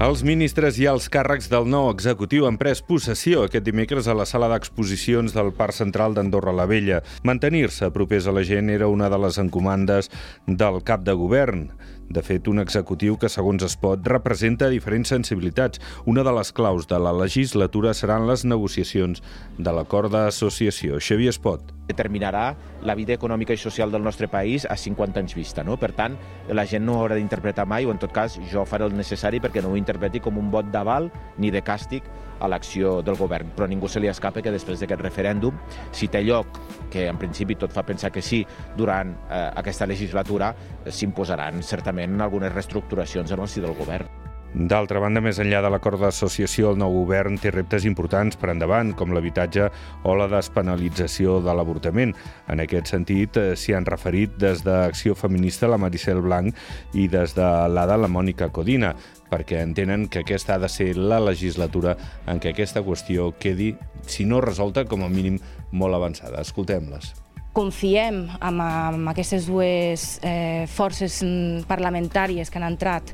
Els ministres i els càrrecs del nou executiu han pres possessió aquest dimecres a la sala d'exposicions del Parc Central d'Andorra la Vella. Mantenir-se propers a la gent era una de les encomandes del cap de govern. De fet, un executiu que, segons es pot, representa diferents sensibilitats. Una de les claus de la legislatura seran les negociacions de l'acord d'associació. Xavier Espot. Determinarà la vida econòmica i social del nostre país a 50 anys vista. No? Per tant, la gent no haurà d'interpretar mai, o en tot cas jo faré el necessari perquè no ho com un vot d'aval ni de càstig a l'acció del govern. Però ningú se li escapa que després d'aquest referèndum, si té lloc, que en principi tot fa pensar que sí, durant eh, aquesta legislatura s'imposaran certament algunes reestructuracions en el si del govern. D'altra banda, més enllà de l'acord d'associació, el nou govern té reptes importants per endavant, com l'habitatge o la despenalització de l'avortament. En aquest sentit, eh, s'hi han referit des d'Acció Feminista la Maricel Blanc i des de l'ADA la Mònica Codina, perquè entenen que aquesta ha de ser la legislatura en què aquesta qüestió quedi, si no resolta, com a mínim molt avançada. Escoltem-les confiem en, en aquestes dues eh, forces parlamentàries que han entrat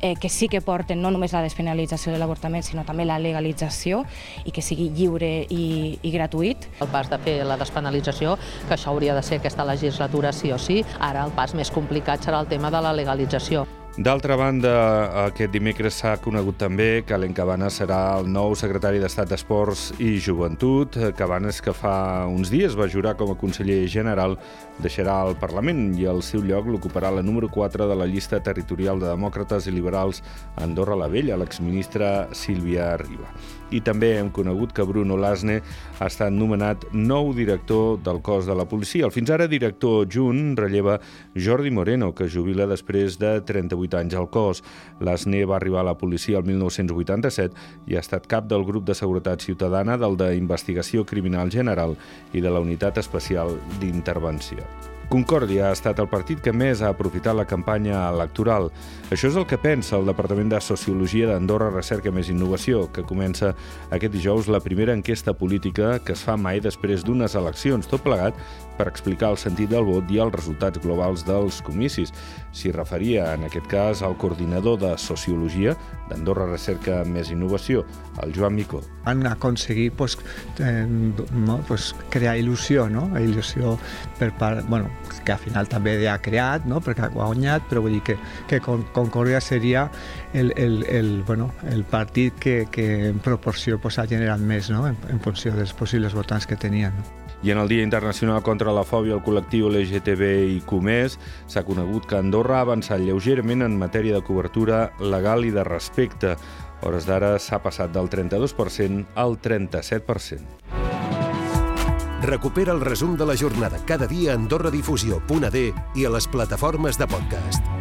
eh, que sí que porten no només la despenalització de l'avortament, sinó també la legalització i que sigui lliure i, i gratuït. El pas de fer la despenalització, que això hauria de ser aquesta legislatura sí o sí, ara el pas més complicat serà el tema de la legalització. D'altra banda, aquest dimecres s'ha conegut també que Alen Cabanes serà el nou secretari d'Estat d'Esports i Joventut. Cabanes, que fa uns dies va jurar com a conseller general, deixarà el Parlament i al seu lloc l'ocuparà la número 4 de la llista territorial de demòcrates i liberals Andorra la Vella, l'exministra Sílvia Riba. I també hem conegut que Bruno Lasne ha estat nomenat nou director del cos de la policia. El fins ara director junt relleva Jordi Moreno, que jubila després de 38 18 anys al cos. L'Asne va arribar a la policia el 1987 i ha estat cap del grup de seguretat ciutadana, del d'Investigació Criminal General i de la Unitat Especial d'Intervenció. Concòrdia ha estat el partit que més ha aprofitat la campanya electoral. Això és el que pensa el Departament de Sociologia d'Andorra Recerca Més Innovació, que comença aquest dijous la primera enquesta política que es fa mai després d'unes eleccions, tot plegat per explicar el sentit del vot i els resultats globals dels comicis. S'hi referia, en aquest cas, al coordinador de Sociologia d'Andorra Recerca Més Innovació, el Joan Micó. Han aconseguit pues, eh, no, pues, crear il·lusió, no? il·lusió per part, bueno, que al final també ha creat, no? perquè ha guanyat, però vull dir que, que Concòrdia seria el, el, el, bueno, el partit que, que en proporció pues, ha generat més no? en, en funció dels possibles votants que tenien. No? I en el Dia Internacional contra la Fòbia, el col·lectiu LGTB i Comès s'ha conegut que Andorra ha avançat lleugerament en matèria de cobertura legal i de respecte. A hores d'ara s'ha passat del 32% al 37%. Recupera el resum de la jornada cada dia a AndorraDifusió.d i a les plataformes de podcast.